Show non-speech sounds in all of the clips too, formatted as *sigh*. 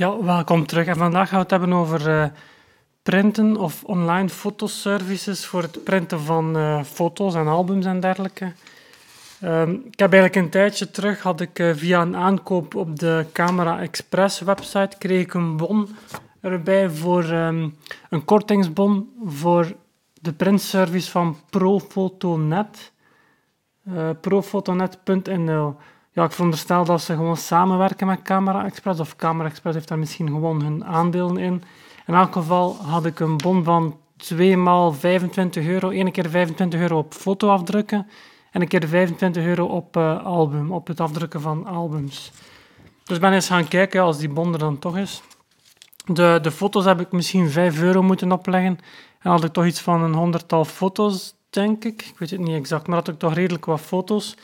Ja, welkom terug. En vandaag gaan we het hebben over uh, printen of online fotoservices voor het printen van uh, foto's en albums en dergelijke. Um, ik heb eigenlijk een tijdje terug, had ik uh, via een aankoop op de Camera Express website, kreeg ik een bon erbij voor um, een kortingsbon voor de printservice van Profotonet. profotonet.nl ja, ik veronderstel dat ze gewoon samenwerken met Camera Express, of Camera Express heeft daar misschien gewoon hun aandelen in. In elk geval had ik een bon van 2 maal 25 euro, één keer 25 euro op foto afdrukken en een keer 25 euro op uh, album, op het afdrukken van albums. Dus ben eens gaan kijken als die bon er dan toch is. De, de foto's heb ik misschien 5 euro moeten opleggen en had ik toch iets van een honderdtal foto's, denk ik. Ik weet het niet exact, maar had ik toch redelijk wat foto's.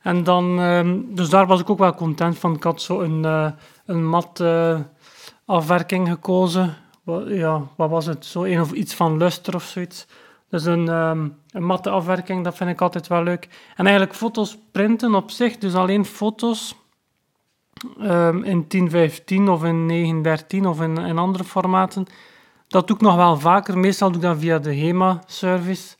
En dan, ehm, dus daar was ik ook wel content van. Ik had zo een, uh, een mat uh, afwerking gekozen. Wat, ja, wat was het? Zo een of iets van luster of zoiets. Dus een, um, een matte afwerking, dat vind ik altijd wel leuk. En eigenlijk foto's printen op zich, dus alleen foto's um, in 1015 of in 913 of in, in andere formaten. Dat doe ik nog wel vaker. Meestal doe ik dat via de HEMA-service.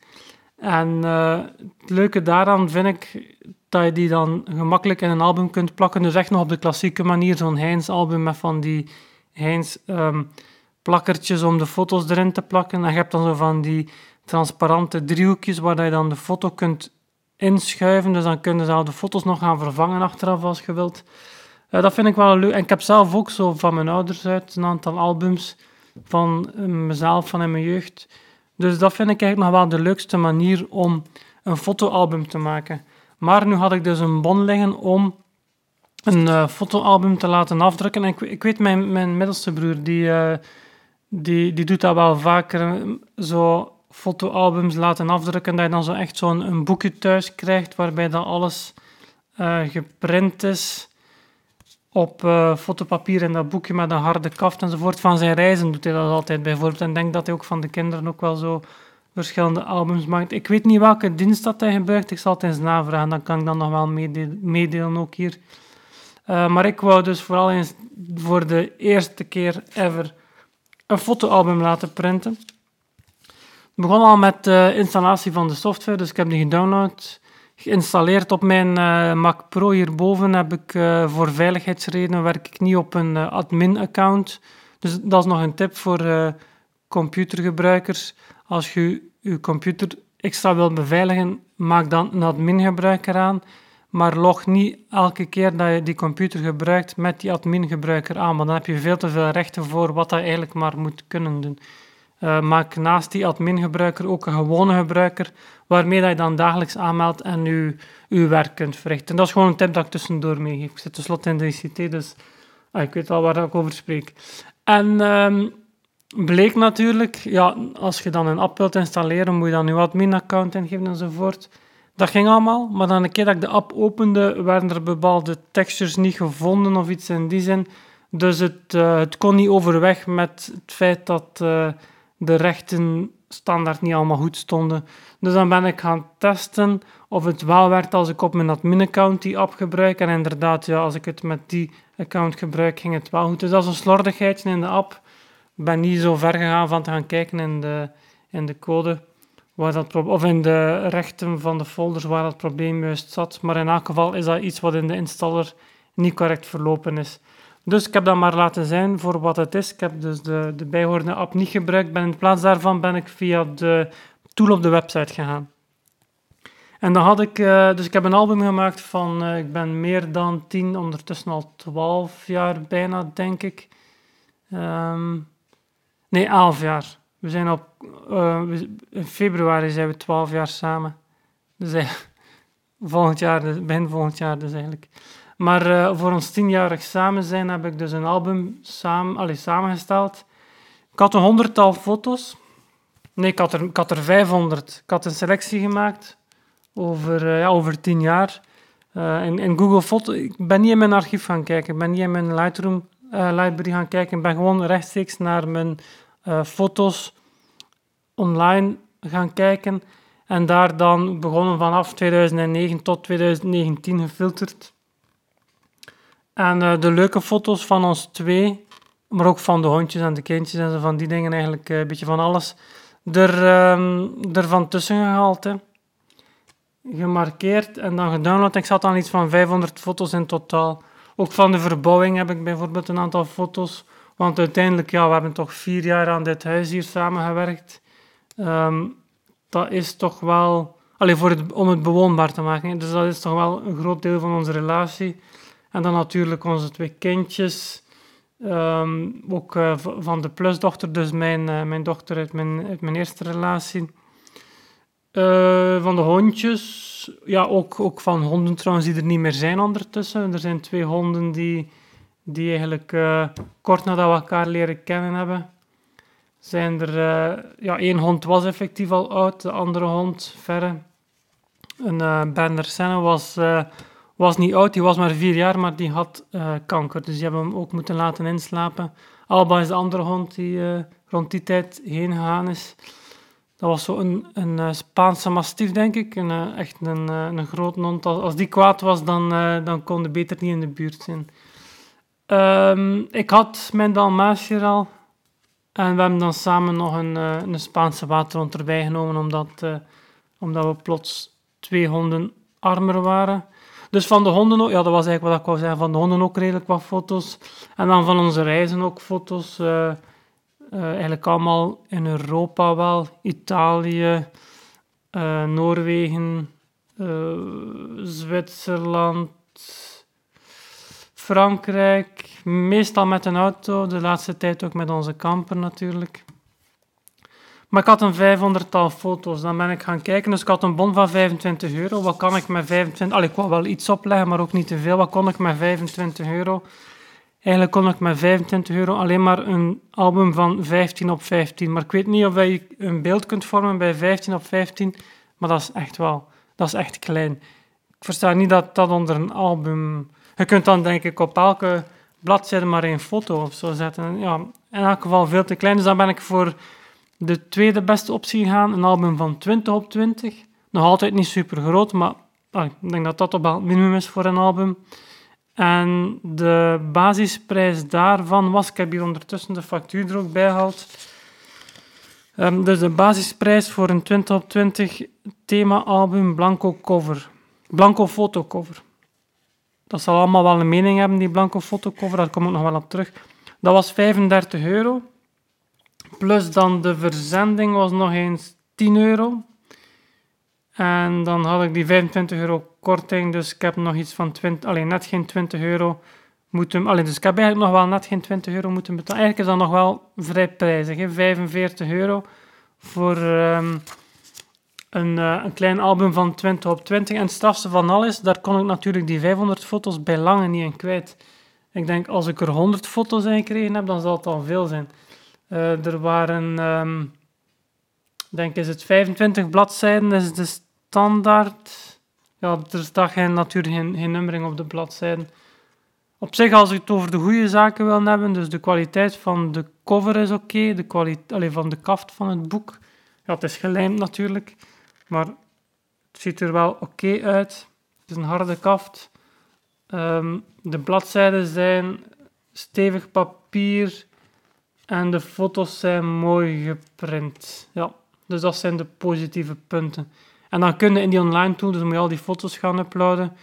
En uh, het leuke daaraan vind ik dat je die dan gemakkelijk in een album kunt plakken. Dus echt nog op de klassieke manier, zo'n Heinz-album met van die Heinz-plakkertjes om de foto's erin te plakken. En je hebt dan zo van die transparante driehoekjes waar je dan de foto kunt inschuiven. Dus dan kunnen ze de foto's nog gaan vervangen achteraf als je wilt. Uh, dat vind ik wel leuk. En ik heb zelf ook zo van mijn ouders uit een aantal albums van uh, mezelf, van in mijn jeugd. Dus dat vind ik eigenlijk nog wel de leukste manier om een fotoalbum te maken. Maar nu had ik dus een bon liggen om een uh, fotoalbum te laten afdrukken. En ik, ik weet, mijn, mijn middelste broer, die, uh, die, die doet dat wel vaker. Zo fotoalbums laten afdrukken, dat je dan zo echt zo'n een boekje thuis krijgt, waarbij dan alles geprint is op fotopapier in dat boekje met een harde kaft enzovoort. Van zijn reizen doet hij dat altijd bijvoorbeeld. En ik denk dat hij ook van de kinderen ook wel zo verschillende albums maakt. Ik weet niet welke dienst dat hij gebruikt. Ik zal het eens navragen. Dan kan ik dan nog wel meedelen, ook hier. Uh, maar ik wou dus vooral eens voor de eerste keer ever een fotoalbum laten printen. Ik begon al met de installatie van de software, dus ik heb die gedownload, geïnstalleerd op mijn uh, Mac Pro. Hierboven heb ik uh, voor veiligheidsredenen werk ik niet op een admin-account. Dus dat is nog een tip voor computergebruikers. Als je je computer extra wilt beveiligen, maak dan een admin-gebruiker aan. Maar log niet elke keer dat je die computer gebruikt met die admin-gebruiker aan. Want dan heb je veel te veel rechten voor wat dat eigenlijk maar moet kunnen doen. Uh, maak naast die admin-gebruiker ook een gewone gebruiker, waarmee dat je dan dagelijks aanmeldt en je, je werk kunt verrichten. Dat is gewoon een tip dat ik tussendoor meegeef. Ik zit tenslotte in de ICT, dus ah, ik weet al waar ik over spreek. En um, bleek natuurlijk, ja, als je dan een app wilt installeren, moet je dan je admin-account ingeven enzovoort. Dat ging allemaal, maar dan een keer dat ik de app opende, werden er bepaalde textures niet gevonden of iets in die zin. Dus het, uh, het kon niet overweg met het feit dat uh, de rechten standaard niet allemaal goed stonden. Dus dan ben ik gaan testen of het wel werkt als ik op mijn admin-account die app gebruik. En inderdaad, ja, als ik het met die account gebruik, ging het wel goed. Dus dat is een slordigheidje in de app ben niet zo ver gegaan van te gaan kijken in de, in de code waar dat of in de rechten van de folders waar dat probleem juist zat. Maar in elk geval is dat iets wat in de installer niet correct verlopen is. Dus ik heb dat maar laten zijn voor wat het is. Ik heb dus de, de bijhorende app niet gebruikt. Ben in plaats daarvan ben ik via de tool op de website gegaan. En dan had ik, uh, dus ik heb een album gemaakt van, uh, ik ben meer dan tien, ondertussen al twaalf jaar bijna, denk ik. Um, Nee, elf jaar. We zijn op... Uh, in februari zijn we twaalf jaar samen. Dus *laughs* volgend jaar, dus, volgend jaar dus eigenlijk. Maar uh, voor ons tienjarig samen zijn heb ik dus een album samen, samengesteld. Ik had een honderdtal foto's. Nee, ik had er, ik had er 500. Ik had een selectie gemaakt over, ja, over tien jaar. in, in Google Foto. Ik ben niet in mijn archief gaan kijken. Ik ben niet in mijn Lightroom uh, library gaan kijken. Ik ben gewoon rechtstreeks naar mijn uh, foto's online gaan kijken. En daar dan begonnen vanaf 2009 tot 2019 gefilterd. En uh, de leuke foto's van ons twee maar ook van de hondjes en de kindjes en zo van die dingen eigenlijk een beetje van alles er, um, tussen gehaald. Hè. Gemarkeerd en dan gedownload. Ik zat aan iets van 500 foto's in totaal. Ook van de verbouwing heb ik bijvoorbeeld een aantal foto's. Want uiteindelijk, ja, we hebben toch vier jaar aan dit huis hier samengewerkt. Um, dat is toch wel... Allee, voor om het bewoonbaar te maken. Dus dat is toch wel een groot deel van onze relatie. En dan natuurlijk onze twee kindjes. Um, ook uh, van de plusdochter, dus mijn, uh, mijn dochter uit mijn, eerste relatie. Uh, van de hondjes. Ja, ook, ook van honden trouwens die er niet meer zijn ondertussen. Er zijn twee honden die, die eigenlijk kort nadat we elkaar leren kennen hebben. Zijn er, ja, één hond was effectief al oud, de andere hond, verre. Een uh, Bender Senne was was niet oud, die was maar vier jaar, maar die had uh, kanker. Dus die hebben hem ook moeten laten inslapen. Alba is de andere hond die uh, rond die tijd heen gegaan is. Dat was zo een, een uh, Spaanse mastief, denk ik. Een, echt een, een grote hond. Als, die kwaad was, dan, dan kon de beter niet in de buurt zijn. Um, ik had mijn Dalmatier al. En we hebben dan samen nog een, een Spaanse waterhond erbij genomen, omdat, omdat we plots twee honden armer waren. Dus van de honden ook, ja, dat was eigenlijk wat ik wou zeggen, van de honden ook redelijk wat foto's. En dan van onze reizen ook foto's. Uh, uh, eigenlijk allemaal in Europa wel. Italië, uh, Noorwegen, Zwitserland, Frankrijk. Meestal met een auto, de laatste tijd ook met onze camper natuurlijk. Maar ik had een 500-tal foto's. Dan ben ik gaan kijken. Dus ik had een bon van 25 euro. Wat kan ik met 25... Allee, ik wou wel iets opleggen, maar ook niet te veel. Wat kon ik met 25 euro? Eigenlijk kon ik met 25 euro alleen maar een album van 15 op 15. Maar ik weet niet of je een beeld kunt vormen bij 15 op 15. Maar dat is echt wel... Dat is echt klein. Ik versta niet dat dat onder een album... Je kunt dan denk ik op elke bladzijde maar één foto of zo zetten. Ja, in elk geval veel te klein. Dus dan ben ik voor de tweede beste optie gaan, een album van 20 op 20. Nog altijd niet super groot, maar ah, ik denk dat dat op het minimum is voor een album. En de basisprijs daarvan was, ik heb hier ondertussen de factuur er ook bij gehaald. Um, dus de basisprijs voor een 20 op 20 thema-album Blanco cover. Blanco fotocover. Dat zal allemaal wel een mening hebben, die Blanco fotocover, daar kom ik nog wel op terug. Dat was 35 euro. Plus dan de verzending was nog eens 10 euro. En dan had ik die 25 euro korting, dus ik heb nog iets van 20, alleen net geen 20 euro moeten. Alleen, dus ik heb eigenlijk nog wel net geen 20 euro moeten betalen. Eigenlijk is dat nog wel vrij prijzig, hè? 45 euro voor um, een, uh, een klein album van 20 op 20. En het strafste van alles, daar kon ik natuurlijk die 500 foto's bij lange niet in kwijt. Ik denk, als ik er 100 foto's in gekregen heb, dan zal het al veel zijn. Uh, er waren, um, denk is het 25 bladzijden, is de standaard. Ja, er staat geen, natuurlijk geen, nummering op de bladzijden. Op zich, als ik het over de goede zaken wil hebben, dus de kwaliteit van de cover is oké, de kwaliteit van de kaft van het boek. Ja, het is gelijmd natuurlijk, maar het ziet er wel oké uit. Het is een harde kaft. Um, de bladzijden zijn stevig papier, en de foto's zijn mooi geprint. Ja, dus dat zijn de positieve punten. En dan kun je in die online tool, dus moet je al die foto's gaan uploaden.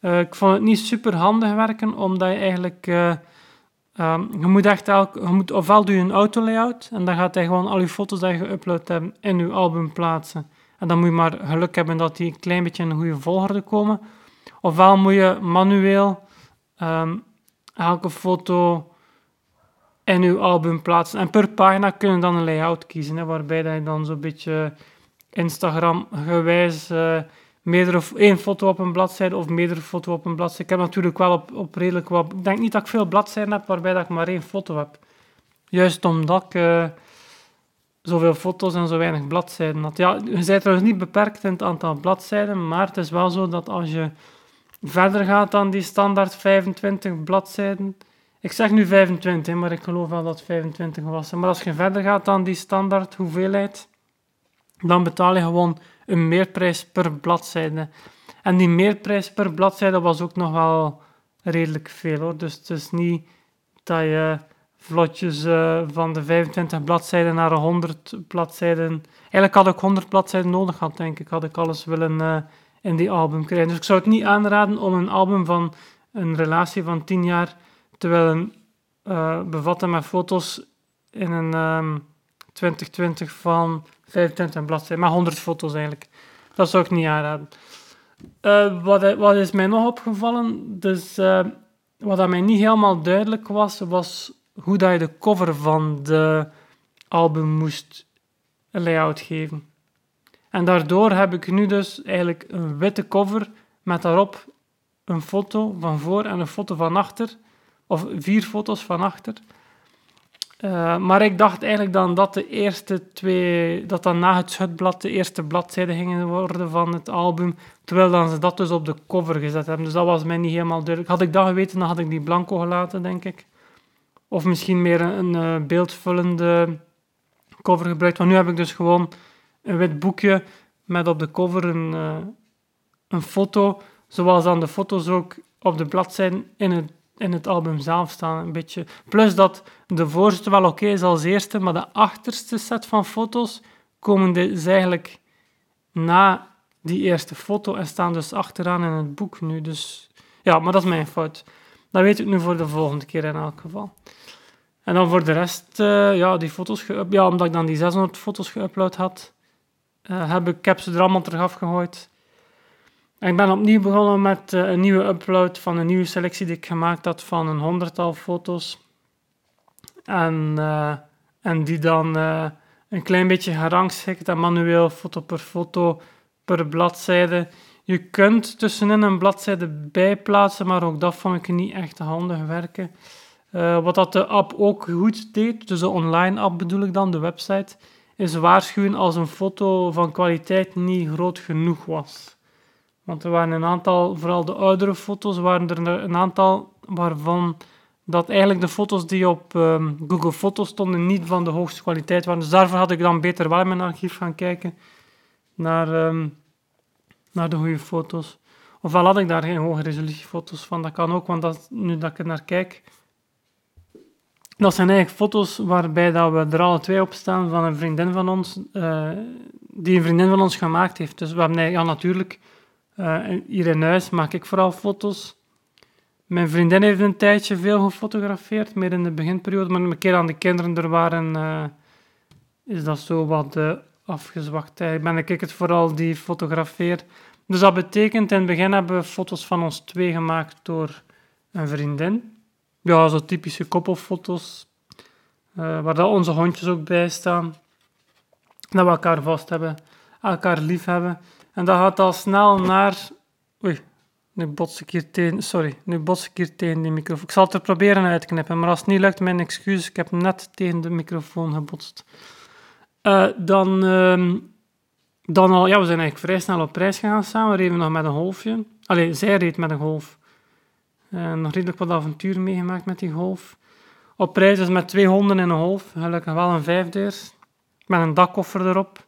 Uh, ik vond het niet super handig werken, omdat je eigenlijk... Uh, um, je moet echt elk, je moet, ofwel doe je een auto-layout, en dan gaat hij gewoon al je foto's die je geüpload hebt in je album plaatsen. En dan moet je maar geluk hebben dat die een klein beetje in een goede volgorde komen. Ofwel moet je manueel um, elke foto in uw album plaatsen. En per pagina kun je dan een layout kiezen, hè, waarbij je dan zo'n beetje Instagram-gewijs uh, meerdere, één foto op een bladzijde of meerdere foto's op een bladzijde. Ik heb natuurlijk wel op, op redelijk wat... Ik denk niet dat ik veel bladzijden heb waarbij dat ik maar één foto heb. Juist omdat ik uh, zoveel foto's en zo weinig bladzijden had. Ja, je bent trouwens niet beperkt in het aantal bladzijden, maar het is wel zo dat als je verder gaat dan die standaard 25 bladzijden ik zeg nu 25, maar ik geloof wel dat het 25 was. Maar als je verder gaat dan die standaard hoeveelheid, dan betaal je gewoon een meerprijs per bladzijde. En die meerprijs per bladzijde was ook nog wel redelijk veel hoor. Dus het is niet dat je vlotjes uh, van de 25 bladzijden naar 100 bladzijden. Eigenlijk had ik 100 bladzijden nodig gehad, denk ik. Had ik alles willen uh, in die album krijgen. Dus ik zou het niet aanraden om een album van een relatie van 10 jaar te willen uh, bevatten met foto's in een um, 2020 van 25 bladzijden. Maar 100 foto's eigenlijk. Dat zou ik niet aanraden. wat, wat, is mij nog opgevallen? Dus wat dat mij niet helemaal duidelijk was, was hoe dat je de cover van de album moest layout geven. En daardoor heb ik nu dus eigenlijk een witte cover met daarop een foto van voor en een foto van achter. Of vier foto's van achter. Uh, maar ik dacht eigenlijk dan dat de eerste twee, dat dan na het schutblad de eerste bladzijden gingen worden van het album, terwijl dan ze dat dus op de cover gezet hebben. Dus dat was mij niet helemaal duidelijk. Had ik dat geweten, dan had ik die blanco gelaten, denk ik. Of misschien meer een, uh, beeldvullende cover gebruikt. Want nu heb ik dus gewoon een wit boekje met op de cover een, uh, een foto, zoals dan de foto's ook op de bladzijden in het in het album zelf staan. Een beetje. Plus dat de voorste wel oké is als eerste, maar de achterste set van foto's komen dus eigenlijk na die eerste foto en staan dus achteraan in het boek nu. Dus ja, maar dat is mijn fout. Dat weet ik nu voor de volgende keer in elk geval. En dan voor de rest, uh, ja, die foto's, ja, omdat ik dan die 600 foto's geüpload had, uh, heb ik, ik heb ze er allemaal terug afgegooid ik ben opnieuw begonnen met uh, een nieuwe upload van een nieuwe selectie die ik gemaakt had van een honderdtal foto's. En, uh, en die dan uh, een klein beetje gerangschikt en manueel foto per foto per bladzijde. Je kunt tussenin een bladzijde bijplaatsen, maar ook dat vond ik niet echt handig werken. wat dat de app ook goed deed, dus de online app bedoel ik dan, de website, is waarschuwen als een foto van kwaliteit niet groot genoeg was. Want er waren een aantal, vooral de oudere foto's, waren er een aantal waarvan dat eigenlijk de foto's die op ehm, Google Foto's stonden niet van de hoogste kwaliteit waren. Dus daarvoor had ik dan beter wel mijn archief gaan kijken naar, ehm, naar de goede foto's. Ofwel had ik daar geen hoge resolutie van, dat kan ook, want nu dat ik er naar kijk, dat zijn eigenlijk foto's waarbij dat we er alle twee op staan van een vriendin van ons, uh, die een vriendin van ons gemaakt heeft. Dus we hebben ja, natuurlijk uh, hier in huis maak ik vooral foto's. Mijn vriendin heeft een tijdje veel gefotografeerd, meer in de beginperiode, maar een keer aan de kinderen er waren, uh, is dat zo wat uh, afgezwakt. Ik ben ik het vooral die fotografeer. Dus dat betekent, in het begin hebben we foto's van ons twee gemaakt door een vriendin. Ja, zo typische koppelfoto's, waar dat onze hondjes ook bij staan. Dat we elkaar vast hebben, elkaar lief hebben. En dat gaat al snel naar... Oei, nu bots ik hier tegen... Sorry, nu bots ik hier tegen die microfoon. Ik zal het er proberen uit te knippen, maar als het niet lukt, mijn excuus. Ik heb net tegen de microfoon gebotst. Uh, dan, uh, dan al... Ja, we zijn eigenlijk vrij snel op reis gegaan samen. We reden nog met een golfje. Allee, zij reed met een golf. Uh, nog redelijk wat avontuur meegemaakt met die golf. Op reis is met twee honden in een golf. Gelukkig wel een vijfdeurs. Met een dakkoffer erop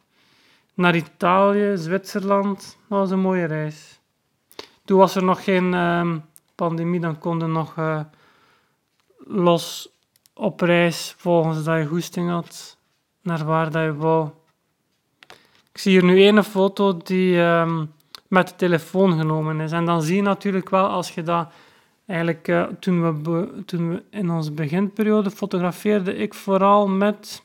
naar Italië, Zwitserland. Dat was een mooie reis. Toen was er nog geen uh, pandemie, dan konden nog uh, los op reis volgens dat je goesting had, naar waar dat je wou. Ik zie hier nu een foto die um, met de telefoon genomen is. En dan zie je natuurlijk wel als je dat eigenlijk uh, toen, we toen we in onze beginperiode fotografeerde ik vooral met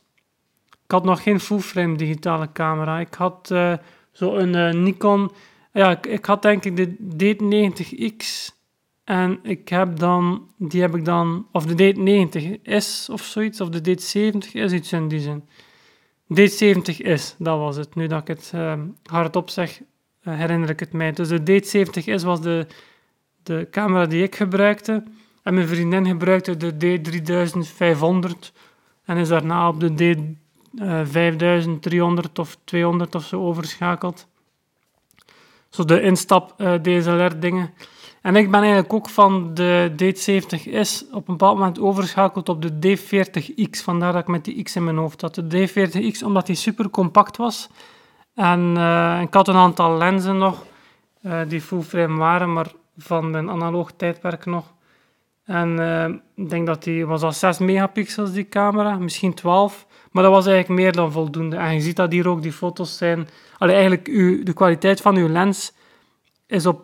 ik had nog geen full-frame digitale camera. Ik had uh, zo een uh, Nikon. Ja, ik, ik, had denk ik de D90X. En ik heb dan, die heb ik dan, of de D90S of zoiets, of de D70 is iets in die zin. D70S, dat was het. Nu dat ik het uh, hardop zeg, herinner ik het mij. Dus de D70S was de, de camera die ik gebruikte. En mijn vriendin gebruikte de D3500 en is daarna op de D 5300 of 200 of zo overschakeld. Zo de instap uh, DSLR dingen. En ik ben eigenlijk ook van de D70S op een bepaald moment overschakeld op de D40X. Vandaar dat ik met die X in mijn hoofd had. De D40X, omdat die super compact was. En uh, ik had een aantal lenzen nog, die full frame waren, maar van een analoog tijdperk nog. En ik denk dat die was al 6 megapixels, die camera, misschien 12. Maar dat was eigenlijk meer dan voldoende. En je ziet dat hier ook die foto's zijn. Allee, eigenlijk, de kwaliteit van uw lens is op.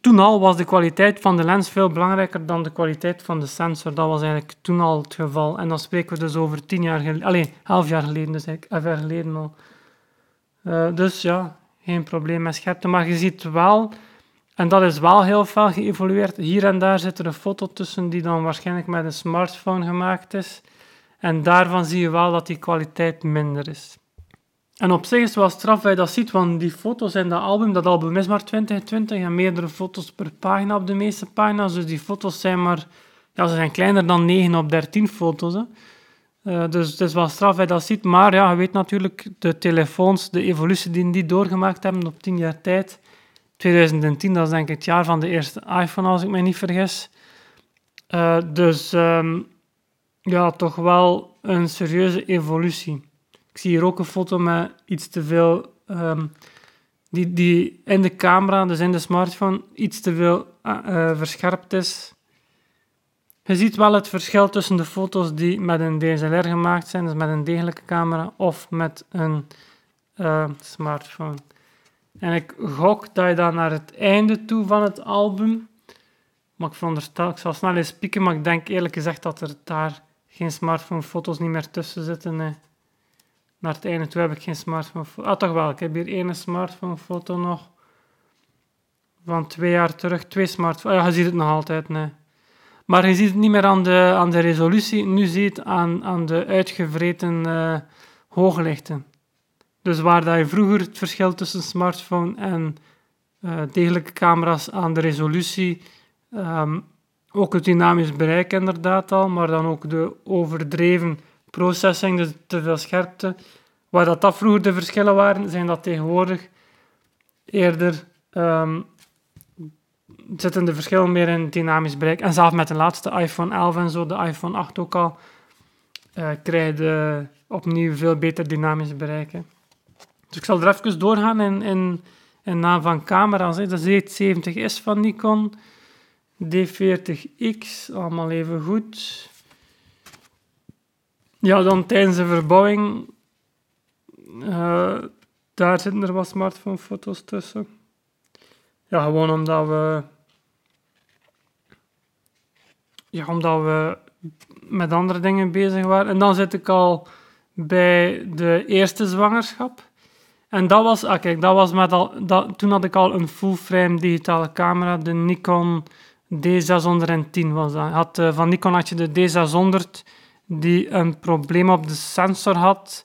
Toen al was de kwaliteit van de lens veel belangrijker dan de kwaliteit van de sensor. Dat was eigenlijk toen al het geval. En dan spreken we dus over 10 jaar geleden. Allee, 11 jaar geleden, dus eigenlijk 11 jaar geleden al. Uh, dus ja, geen probleem met scherpte. Maar je ziet wel en dat is wel heel veel geëvolueerd. Hier en daar zit er een foto tussen die dan waarschijnlijk met een smartphone gemaakt is. En daarvan zie je wel dat die kwaliteit minder is. En op zich is het wel straf dat je dat ziet, want die foto's in dat album, dat album is maar 2020 en meerdere foto's per pagina op de meeste pagina's. Dus die foto's zijn maar, ja, ze zijn kleiner dan 9 op 13 foto's. Hè. Uh, dus het is wel straf dat je dat ziet. Maar ja, je weet natuurlijk, de telefoons, de evolutie die die doorgemaakt hebben op 10 jaar tijd, 2010, dat is denk ik het jaar van de eerste iPhone, als ik me niet vergis. Uh, dus um, ja, toch wel een serieuze evolutie. Ik zie hier ook een foto met iets te veel, um, die, die in de camera, dus in de smartphone, iets te veel uh, verscherpt is. Je ziet wel het verschil tussen de foto's die met een DSLR gemaakt zijn, dus met een degelijke camera, of met een uh, smartphone. En ik gok dat je dan naar het einde toe van het album, maar ik ik zal snel eens spieken, maar ik denk eerlijk gezegd dat er daar geen smartphone-foto's niet meer tussen zitten. Naar het einde toe heb ik geen smartphone-foto. Ah, toch wel, ik heb hier één smartphone-foto nog. Van twee jaar terug, twee smartphones. Ah, ja, je ziet het nog altijd. Maar je ziet het niet meer aan de, aan de resolutie, nu zie je het aan, aan de uitgevreten uh, hooglichten. Dus waar dat je vroeger het verschil tussen smartphone en uh, degelijke camera's aan de resolutie, um, ook het dynamisch bereik inderdaad al, maar dan ook de overdreven processing, dus te veel scherpte. Waar dat, dat vroeger de verschillen waren, zijn dat tegenwoordig eerder um, zitten de verschillen meer in dynamisch bereik. En zelfs met de laatste iPhone 11 en zo, de iPhone 8 ook al, uh, krijg je opnieuw veel beter dynamisch bereik. Dus ik zal er even doorgaan in, in, naam van camera's. Hè. De Z70S van Nikon, D40X, allemaal even goed. Ja, dan tijdens de verbouwing, uh, daar zitten er wat smartphone-foto's tussen. Ja, gewoon omdat we... Ja, omdat we met andere dingen bezig waren. En dan zit ik al bij de eerste zwangerschap. En dat was, ah, kijk, dat was met al, dat, toen had ik al een full-frame digitale camera, de Nikon D610 was dat. Had, uh, van Nikon had je de D600 die een probleem op de sensor had.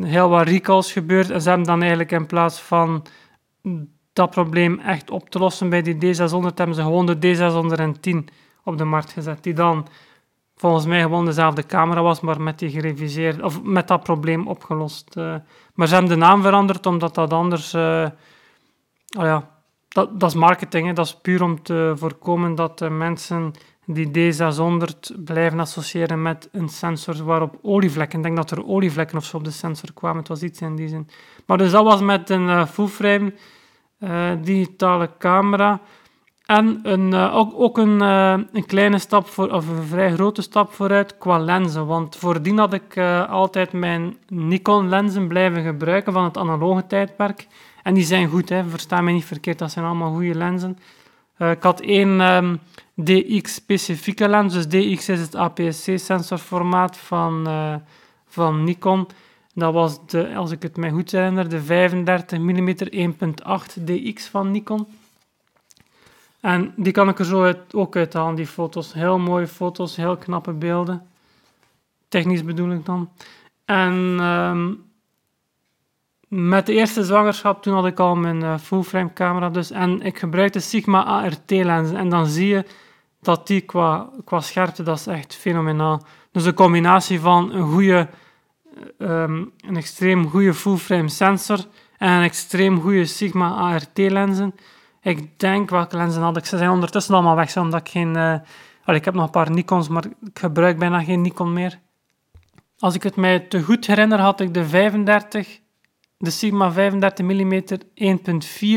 Heel wat recalls gebeurd en ze hebben dan eigenlijk in plaats van dat probleem echt op te lossen bij die D600 hebben ze gewoon de D610 op de markt gezet, die dan volgens mij gewoon dezelfde camera was, maar met die gereviseerd, of met dat probleem opgelost. Uh, maar ze hebben de naam veranderd omdat dat anders. Uh, oh ja, dat, dat is marketing. Hè. Dat is puur om te voorkomen dat de mensen die D600 blijven associëren met een sensor waarop olievlekken. Ik denk dat er olievlekken of zo op de sensor kwamen. Het was iets in die zin. Maar dus dat was met een uh, full-frame digitale camera. En een, uh, ook, ook een, uh, een, kleine stap voor, of een vrij grote stap vooruit qua lenzen. Want voordien had ik uh, altijd mijn Nikon lenzen blijven gebruiken van het analoge tijdperk. En die zijn goed, hè. versta me niet verkeerd, dat zijn allemaal goede lenzen. ik had één ehm, DX-specifieke lens, dus DX is het APS-C-sensorformaat van, van Nikon. Dat was, de, als ik het mij goed herinner, de 35 mm 1.8 DX van Nikon. En die kan ik er zo uit, ook uithalen, die foto's. Heel mooie foto's, heel knappe beelden. Technisch bedoel ik dan. En um, met de eerste zwangerschap, toen had ik al mijn uh, full-frame camera dus. En ik gebruikte Sigma ART lenzen. En dan zie je dat die qua, qua scherpte, dat is echt fenomenaal. Dus een combinatie van een goede, um, een extreem goede full-frame sensor en een extreem goede Sigma ART lenzen ik denk, welke lenzen had ik? Ze zijn ondertussen allemaal weg, omdat ik geen... Uh, ik heb nog een paar Nikons, maar ik gebruik bijna geen Nikon meer. Als ik het mij te goed herinner, had ik de 35, de Sigma 35 mm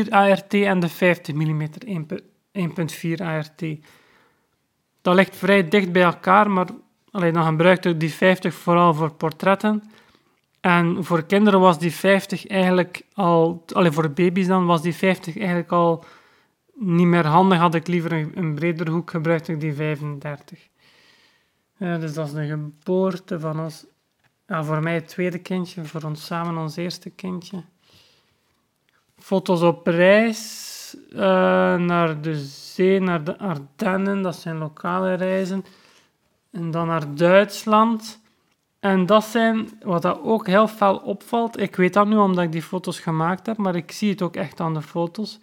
1.4 ART en de 50 mm 1.4 ART. Dat ligt vrij dicht bij elkaar, maar allee, dan gebruikte ik die 50 vooral voor portretten. En voor kinderen was die 50 eigenlijk al, allee, voor baby's dan, was die 50 eigenlijk al niet meer handig. Had ik liever een, een breder hoek gebruikt, ik die 35. Ja, dus dat is de geboorte van ons, ja, voor mij het tweede kindje, voor ons samen ons eerste kindje. Foto's op reis uh, naar de zee, naar de Ardennen, dat zijn lokale reizen. En dan naar Duitsland. En dat zijn, wat dat ook heel fel opvalt, ik weet dat nu omdat ik die foto's gemaakt heb, maar ik zie het ook echt aan de foto's,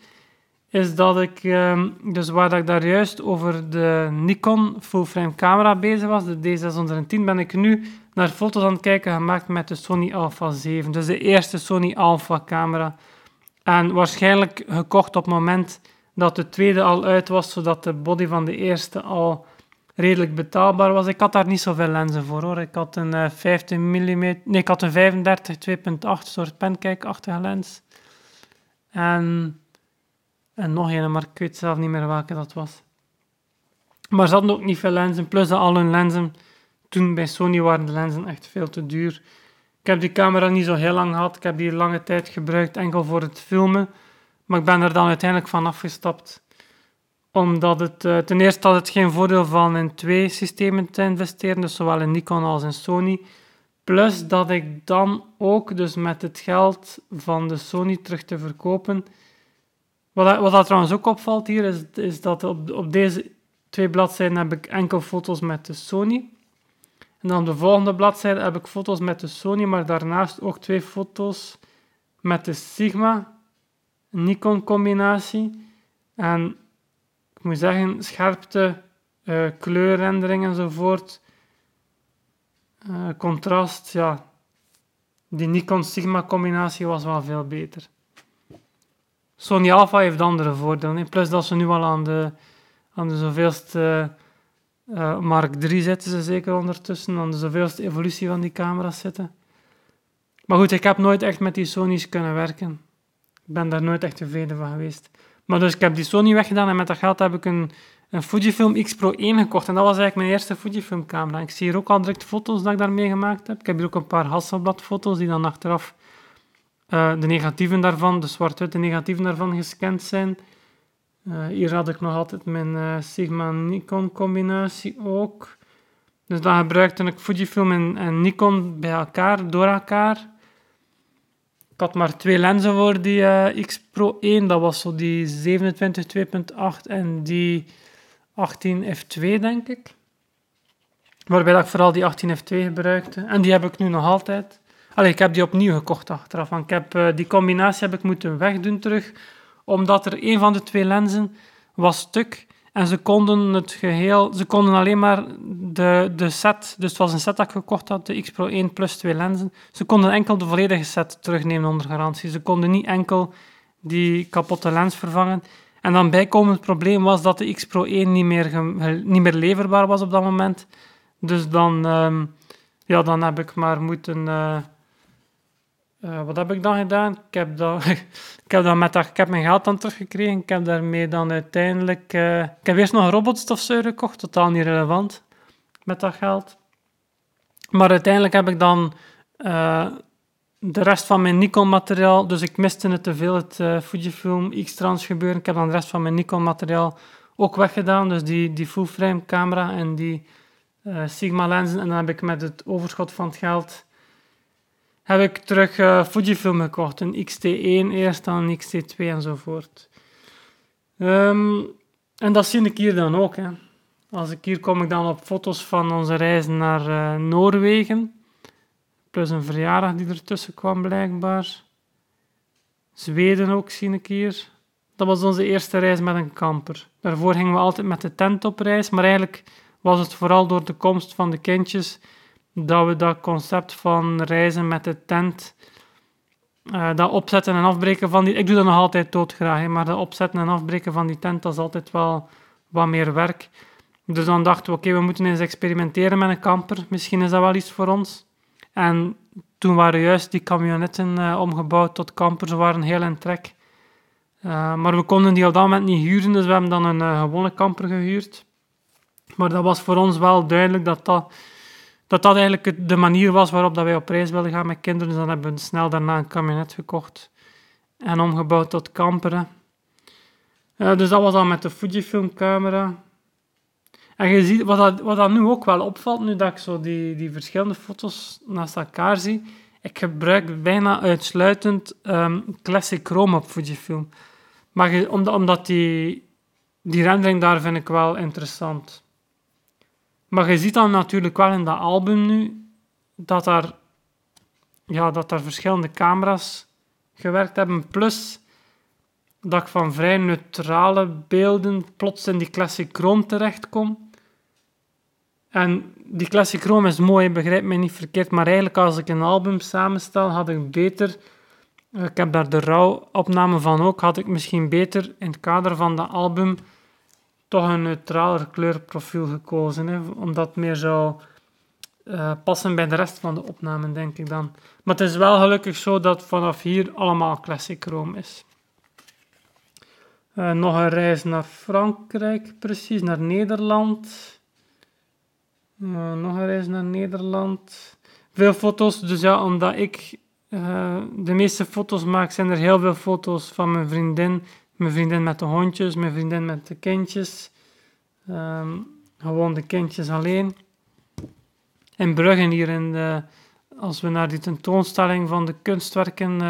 is dat ik, um, dus waar ik daar juist over de Nikon full-frame camera bezig was, de D610, ben ik nu naar foto's aan het kijken gemaakt met de Sony Alpha 7. Dus de eerste Sony Alpha camera. En waarschijnlijk gekocht op het moment dat de tweede al uit was, zodat de body van de eerste al redelijk betaalbaar was. Ik had daar niet zoveel lenzen voor hoor. Ik had een uh, eh, 15 mm, nee, ik had een 35 2.8 soort pancake-achtige lens. En, en nog een, maar ik weet zelf niet meer welke dat was. Maar ze hadden ook niet veel lenzen. Plus al hun lenzen, toen bij Sony waren de lenzen echt veel te duur. Ik heb die camera niet zo heel lang gehad. Ik heb die lange tijd gebruikt enkel voor het filmen. Maar ik ben er dan uiteindelijk van afgestapt omdat het uh, ten eerste had het geen voordeel van in twee systemen te investeren, dus zowel in Nikon als in Sony. Plus dat ik dan ook dus met het geld van de Sony terug te verkopen. Wat, wat dat trouwens ook opvalt hier, is, is dat op, op deze twee bladzijden heb ik enkel foto's met de Sony. En dan op de volgende bladzijde heb ik foto's met de Sony, maar daarnaast ook twee foto's met de Sigma Nikon combinatie. En ik moet zeggen, scherpte, uh, kleurrendering enzovoort, uh, contrast, ja, die Nikon Sigma combinatie was wel veel beter. Sony Alpha heeft andere voordelen. Plus dat ze nu al aan de, aan de zoveelste uh, Mark 3 zitten ze zeker ondertussen, aan de zoveelste evolutie van die camera's zitten. Maar goed, ik heb nooit echt met die Sony's kunnen werken. Ik ben daar nooit echt tevreden van geweest. Maar dus ik heb die Sony weggedaan en met dat geld heb ik een, een Fujifilm X Pro 1 gekocht. En dat was eigenlijk mijn eerste Fujifilm camera. Ik zie hier ook al direct foto's dat ik daarmee gemaakt heb. Ik heb hier ook een paar Hasselblad foto's die dan achteraf uh, de negatieven daarvan, de zwart-witte negatieven daarvan gescand zijn. Uh, hier had ik nog altijd mijn uh, Sigma-Nikon combinatie ook. Dus dan gebruikte ik Fujifilm en, en Nikon bij elkaar, door elkaar. Ik had maar twee lenzen voor die uh, X Pro 1. Dat was zo die 27 2.8 en die 18 f2, denk ik. Waarbij ik vooral die 18 f2 gebruikte. En die heb ik nu nog altijd. Allee, ik heb die opnieuw gekocht achteraf. Ik heb, uh, die combinatie heb ik moeten wegdoen terug. Omdat er een van de twee lenzen was stuk. En ze konden het geheel, ze konden alleen maar de, de set, dus het was een set dat ik gekocht had, de X Pro 1 plus twee lenzen. Ze konden enkel de volledige set terugnemen onder garantie. Ze konden niet enkel die kapotte lens vervangen. En dan bijkomend probleem was dat de X Pro 1 niet meer, niet meer leverbaar was op dat moment. Dus dan, um, ja, dan heb ik maar moeten... Uh, uh, wat heb ik dan gedaan? Ik heb, dat, *laughs* ik heb, dan met dat, ik heb mijn geld dan teruggekregen. Ik heb daarmee dan uiteindelijk... Uh, ik heb eerst nog een robotstofzuiger gekocht, totaal niet relevant met dat geld. Maar uiteindelijk heb ik dan uh, de rest van mijn Nikon-materiaal... Dus ik miste het te veel, het Fujifilm X-Trans gebeuren. Ik heb dan de rest van mijn Nikon-materiaal ook weggedaan. Dus die, die full-frame camera en die Sigma-lenzen. En dan heb ik met het overschot van het geld heb ik terug uh, Fujifilm gekocht. Een XT1 eerst, dan een XT2 enzovoort. Um, en dat zie ik hier dan ook. Hè. Als ik hier kom ik dan op foto's van onze reis naar uh, Noorwegen. Plus een verjaardag die ertussen kwam blijkbaar. Zweden ook zie ik hier. Dat was onze eerste reis met een camper. Daarvoor gingen we altijd met de tent op reis. Maar eigenlijk was het vooral door de komst van de kindjes dat we dat concept van reizen met de tent, uh, dat opzetten en afbreken van die... Ik doe dat nog altijd doodgraag, maar dat opzetten en afbreken van die tent, dat is altijd wel wat meer werk. Dus dan dachten we, oké, we moeten eens experimenteren met een camper. Misschien is dat wel iets voor ons. En toen waren juist die camionetten uh, omgebouwd tot campers, waren heel in trek. Uh, maar we konden die op dat moment niet huren, dus we hebben dan een gewone camper gehuurd. Maar dat was voor ons wel duidelijk dat dat, dat, dat eigenlijk de manier was waarop dat wij op reis wilden gaan met kinderen. Dus dan hebben we snel daarna een kabinet gekocht en omgebouwd tot camper. Uh, dus dat was al met de Fujifilm camera. En je ziet, wat dat, wat dat nu ook wel opvalt, nu dat ik zo die, die verschillende foto's naast elkaar zie, ik gebruik bijna uitsluitend um, Classic Chrome op Fujifilm. Maar omdat, omdat die, die rendering daar vind ik wel interessant. Maar je ziet dan natuurlijk wel in dat album nu, dat daar, ja, dat daar verschillende camera's gewerkt hebben. Plus dat ik van vrij neutrale beelden plots in die Classic Chrome terechtkom. En die Classic Chrome is mooi, begrijp me niet verkeerd, maar eigenlijk als ik een album samenstel, had ik beter, ik heb daar de rouwopname van ook, had ik misschien beter in het kader van dat album toch een neutraler kleurprofiel gekozen, hè, omdat meer zou uh, passen bij de rest van de opname, denk ik dan. Maar het is wel gelukkig zo dat vanaf hier allemaal Classic Chrome is. Uh, nog een reis naar Frankrijk, precies, naar Nederland. Uh, nog een reis naar Nederland. Veel foto's, dus ja, omdat ik de meeste foto's maak, zijn er heel veel foto's van mijn vriendin. Mijn vriendin met de hondjes, mijn vriendin met de kindjes. Um, gewoon de kindjes alleen. In Bruggen hier, in de, als we naar die tentoonstelling van de kunstwerken...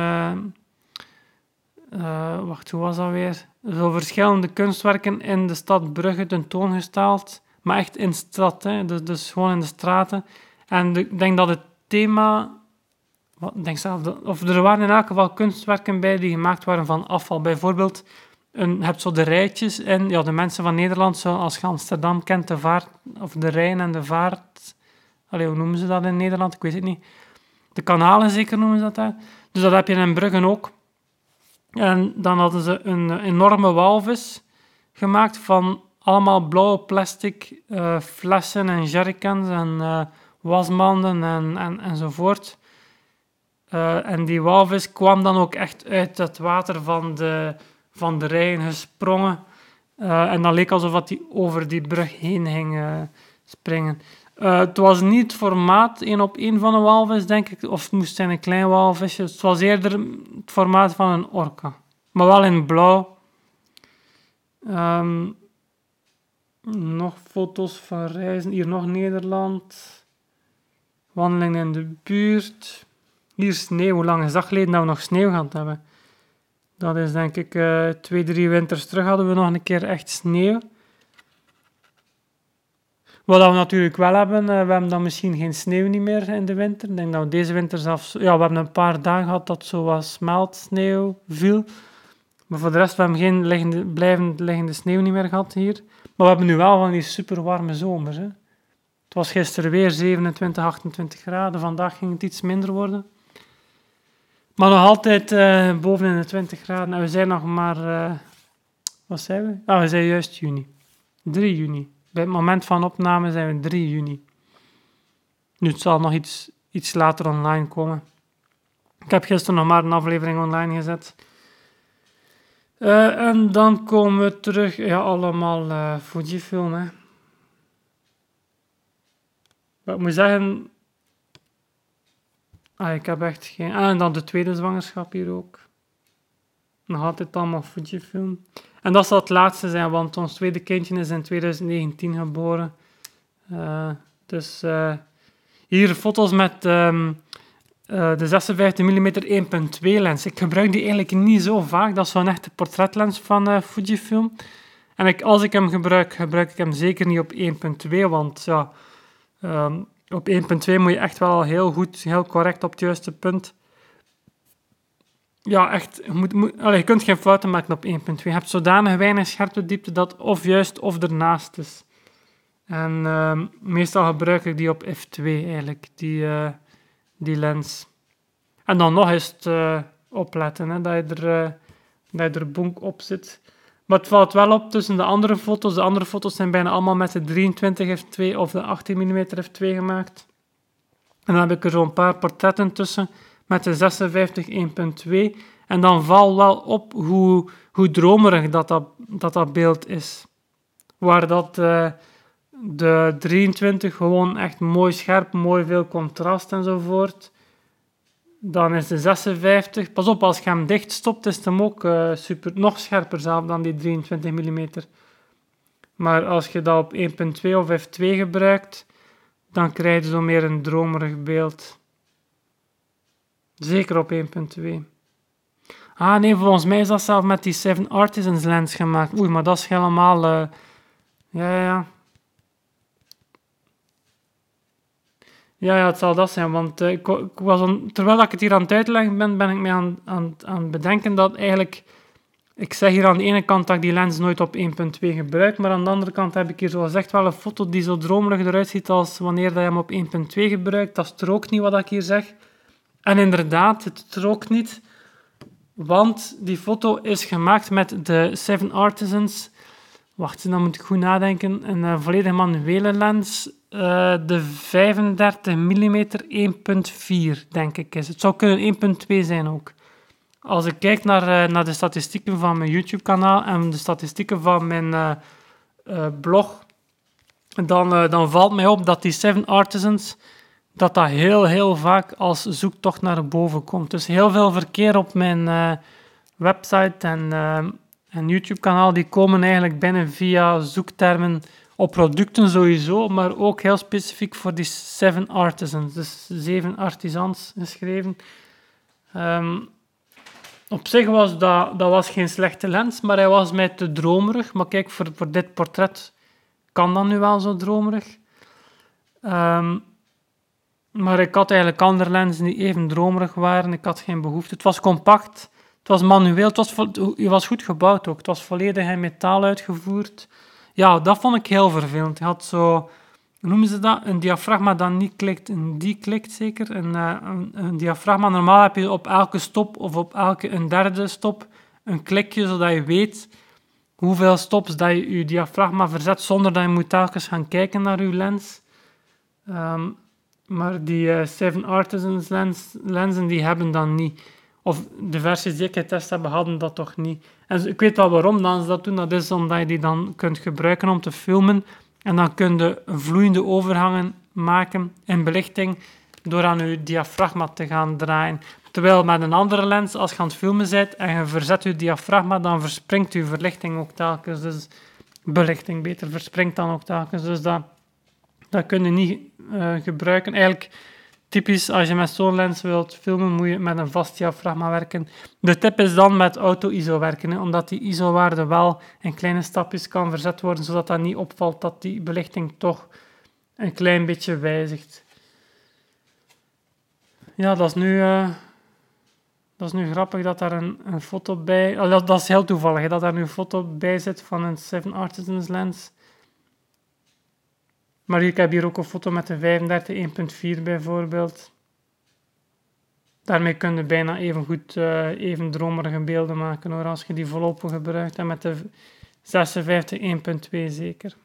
Uh, wacht, hoe was dat weer? Zo verschillende kunstwerken in de stad Brugge tentoongesteld maar echt in hè? Dus, dus gewoon in de straten. En ik denk dat het thema, denk of er waren in elk geval kunstwerken bij die gemaakt waren van afval. Bijvoorbeeld, een, je hebt zo de rijtjes in, ja, de mensen van Nederland, zoals je Amsterdam kent, de vaart, of de Rijn en de vaart. Allee, hoe noemen ze dat in Nederland? Ik weet het niet. De kanalen zeker noemen ze dat daar. Dus dat heb je in Bruggen ook. En dan hadden ze een enorme walvis gemaakt van allemaal blauwe plastic uh, flessen en jerrycans en uh, wasmanden en, en, enzovoort. Uh, en die walvis kwam dan ook echt uit het water van de, van de Rijn gesprongen. en dan leek alsof hij over die brug heen ging springen. het was niet formaat één op één van een walvis, denk ik. Of het moest zijn een klein walvisje. Het was eerder het formaat van een orka. Maar wel in blauw. Um, nog foto's van reizen. Hier nog Nederland. Wandeling in de buurt. Hier sneeuw. Hoe lang is dat geleden dat we nog sneeuw gehad hebben? Dat is denk ik uh, twee, drie winters terug hadden we nog een keer echt sneeuw. Wat we natuurlijk wel hebben, uh, we hebben dan misschien geen sneeuw niet meer in de winter. Ik denk dat we deze winter zelfs... Ja, we hebben een paar dagen gehad dat zo wat smeltsneeuw viel. Maar voor de rest, we hebben geen liggende, blijvend liggende sneeuw niet meer gehad hier. Maar we hebben nu wel van die super warme zomers. Hè. Het was gisteren weer 27, 28 graden. Vandaag ging het iets minder worden. Maar nog altijd uh, boven de 20 graden. En we zijn nog maar... Uh, wat zijn we? Ah, we zijn juist juni. 3 juni. Bij het moment van opname zijn we 3 juni. Nu, het zal nog iets, iets later online komen. Ik heb gisteren nog maar een aflevering online gezet. Uh, en dan komen we terug, ja, allemaal uh, Fujifilm, hè. Maar ik moet zeggen, ah, ik heb echt geen... Ah, en dan de tweede zwangerschap hier ook. Nog altijd allemaal Fujifilm. En dat zal het laatste zijn, want ons tweede kindje is in 2019 geboren. Uh, dus hier foto's met... Um, uh, de 56 mm 1.2 lens. Ik gebruik die eigenlijk niet zo vaak. Dat is zo'n echte portretlens van Fujifilm. En ik, als ik hem gebruik, gebruik ik hem zeker niet op 1.2, want ja, um, op 1.2 moet je echt wel heel goed, heel correct op het juiste punt. Ja, echt, je, moet, je kunt geen fouten maken op 1.2. Je hebt zodanig weinig scherpte diepte dat of juist of ernaast is. En uh, meestal gebruik ik die op f2 eigenlijk, die... Uh, die lens. En dan nog eens uh, opletten, hè, dat, je er, uh, dat je er bonk op zit. Maar het valt wel op tussen de andere foto's. De andere foto's zijn bijna allemaal met de 23 f2 of de 18 mm f2 gemaakt. En dan heb ik er zo'n paar portretten tussen met de 56 1.2. En dan valt wel op hoe, hoe dromerig dat, dat, dat, beeld is. Waar dat... Uh, De 23 gewoon echt mooi scherp, mooi veel contrast enzovoort. Dan is de 56, pas op, als je hem dicht stopt, is hem ook uh, super, nog scherper zelf dan die 23 mm. Maar als je dat op 1.2 of f2 gebruikt, dan krijg je zo meer een dromerig beeld. Zeker op 1.2. Ah nee, volgens mij is dat zelf met die 7 Artisans lens gemaakt. Oei, maar dat is helemaal... Uh, ja, ja, ja. Ja, ja, het zal dat zijn, want uh, ik, terwijl ik het hier aan het uitleggen ben, ben ik me aan, aan, aan het bedenken dat eigenlijk... Ik zeg hier aan de ene kant dat ik die lens nooit op 1.2 gebruik, maar aan de andere kant heb ik hier zoals echt wel een foto die zo dromerig eruit ziet als wanneer je hem op 1.2 gebruikt. Dat strookt niet wat ik hier zeg. En inderdaad, het strookt niet, want die foto is gemaakt met de Seven Artisans. Wacht, dan moet ik goed nadenken. Een uh, volledig manuele lens. Uh, de 35 mm 1.4, denk ik is. Het zou kunnen 1.2 zijn ook. Als ik kijk naar, uh, naar de statistieken van mijn YouTube-kanaal en de statistieken van mijn blog, dan, dan valt mij op dat die Seven Artisans dat dat heel, heel vaak als zoektocht naar boven komt. Dus heel veel verkeer op mijn website en, en YouTube-kanaal, die komen eigenlijk binnen via zoektermen op producten sowieso, maar ook heel specifiek voor die seven artisans, dus zeven artisans geschreven. Um, op zich was dat, dat was geen slechte lens, maar hij was mij te dromerig. Maar kijk, voor, voor dit portret kan dat nu wel zo dromerig. Um, maar ik had eigenlijk andere lenzen die even dromerig waren. Ik had geen behoefte. Het was compact. Was manueel. Het was, het was goed gebouwd ook. Het was volledig in metaal uitgevoerd. Ja, dat vond ik heel vervelend. Je had zo... Noemen ze dat? Een diafragma dat niet klikt en die klikt zeker. Een, uh, een, een, diafragma, normaal heb je op elke stop of op elke een derde stop een klikje, zodat je weet hoeveel stops dat je je diafragma verzet, zonder dat je moet telkens gaan kijken naar je lens. Um, maar die uh, Seven Artisans lens, lenzen die hebben dan niet. Of de versies die ik getest heb, hadden dat toch niet. En ik weet wel waarom dan ze dat doen. Dat is omdat je die dan kunt gebruiken om te filmen. En dan kun je vloeiende overgangen maken in belichting door aan je diafragma te gaan draaien. Terwijl met een andere lens, als je aan het filmen bent en je verzet je diafragma, dan verspringt je verlichting ook telkens. Dus belichting beter verspringt dan ook telkens. Dus dat, dat kun je niet uh, gebruiken. Eigenlijk typisch als je met zo'n lens wilt filmen, moet je met een vast diafragma werken. De tip is dan met auto-ISO werken, omdat die ISO-waarde wel in kleine stapjes kan verzet worden, zodat dat niet opvalt dat die belichting toch een klein beetje wijzigt. Ja, dat is nu, uh, dat is nu grappig dat daar een, een foto bij... dat, dat, is heel toevallig, dat daar nu een foto bij zit van een Seven Artisans lens. Maar ik heb hier ook een foto met de 35 1.4 bijvoorbeeld. Daarmee kun je bijna even goed uh, even dromerige beelden maken hoor, als je die volop gebruikt. En met de 56 1.2 zeker.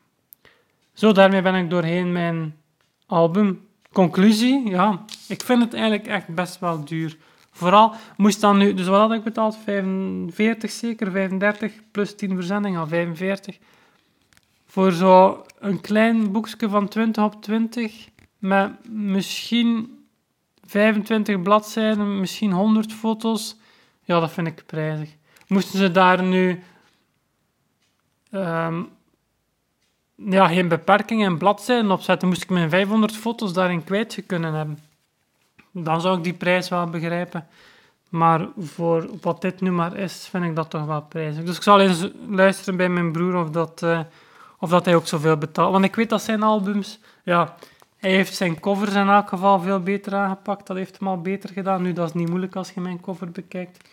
Zo, daarmee ben ik doorheen mijn album. Conclusie, ja, ik vind het eigenlijk echt best wel duur. Vooral moest dan nu, dus wat had ik betaald? 45 zeker, 35 plus 10 verzending al 45 voor zo een klein boekje van 20 op 20 met misschien 25 bladzijden, misschien 100 foto's. Ja, dat vind ik prijzig. Moesten ze daar nu um, ja, geen beperkingen in bladzijden opzetten, moest ik mijn 500 foto's daarin kwijt kunnen hebben. Dan zou ik die prijs wel begrijpen. Maar voor wat dit nu maar is, vind ik dat toch wel prijzig. Dus ik zal eens luisteren bij mijn broer of dat... Uh, of dat hij ook zoveel betaalt. Want ik weet dat zijn albums, ja, hij heeft zijn covers in elk geval veel beter aangepakt. Dat heeft hem al beter gedaan. Nu, dat is niet moeilijk als je mijn cover bekijkt.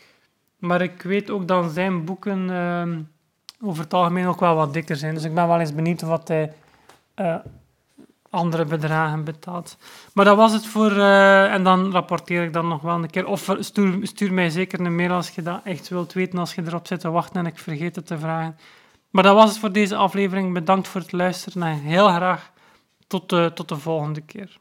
Maar ik weet ook dat zijn boeken uh, over het algemeen ook wel wat dikker zijn. Dus ik ben wel eens benieuwd wat hij uh, andere bedragen betaalt. Maar dat was het voor... Uh, en dan rapporteer ik dan nog wel een keer. Of stuur, stuur mij zeker een mail als je dat echt wilt weten. Als je erop zit te wachten en ik vergeet het te vragen. Maar dat was het voor deze aflevering. Bedankt voor het luisteren en heel graag tot de, tot de volgende keer.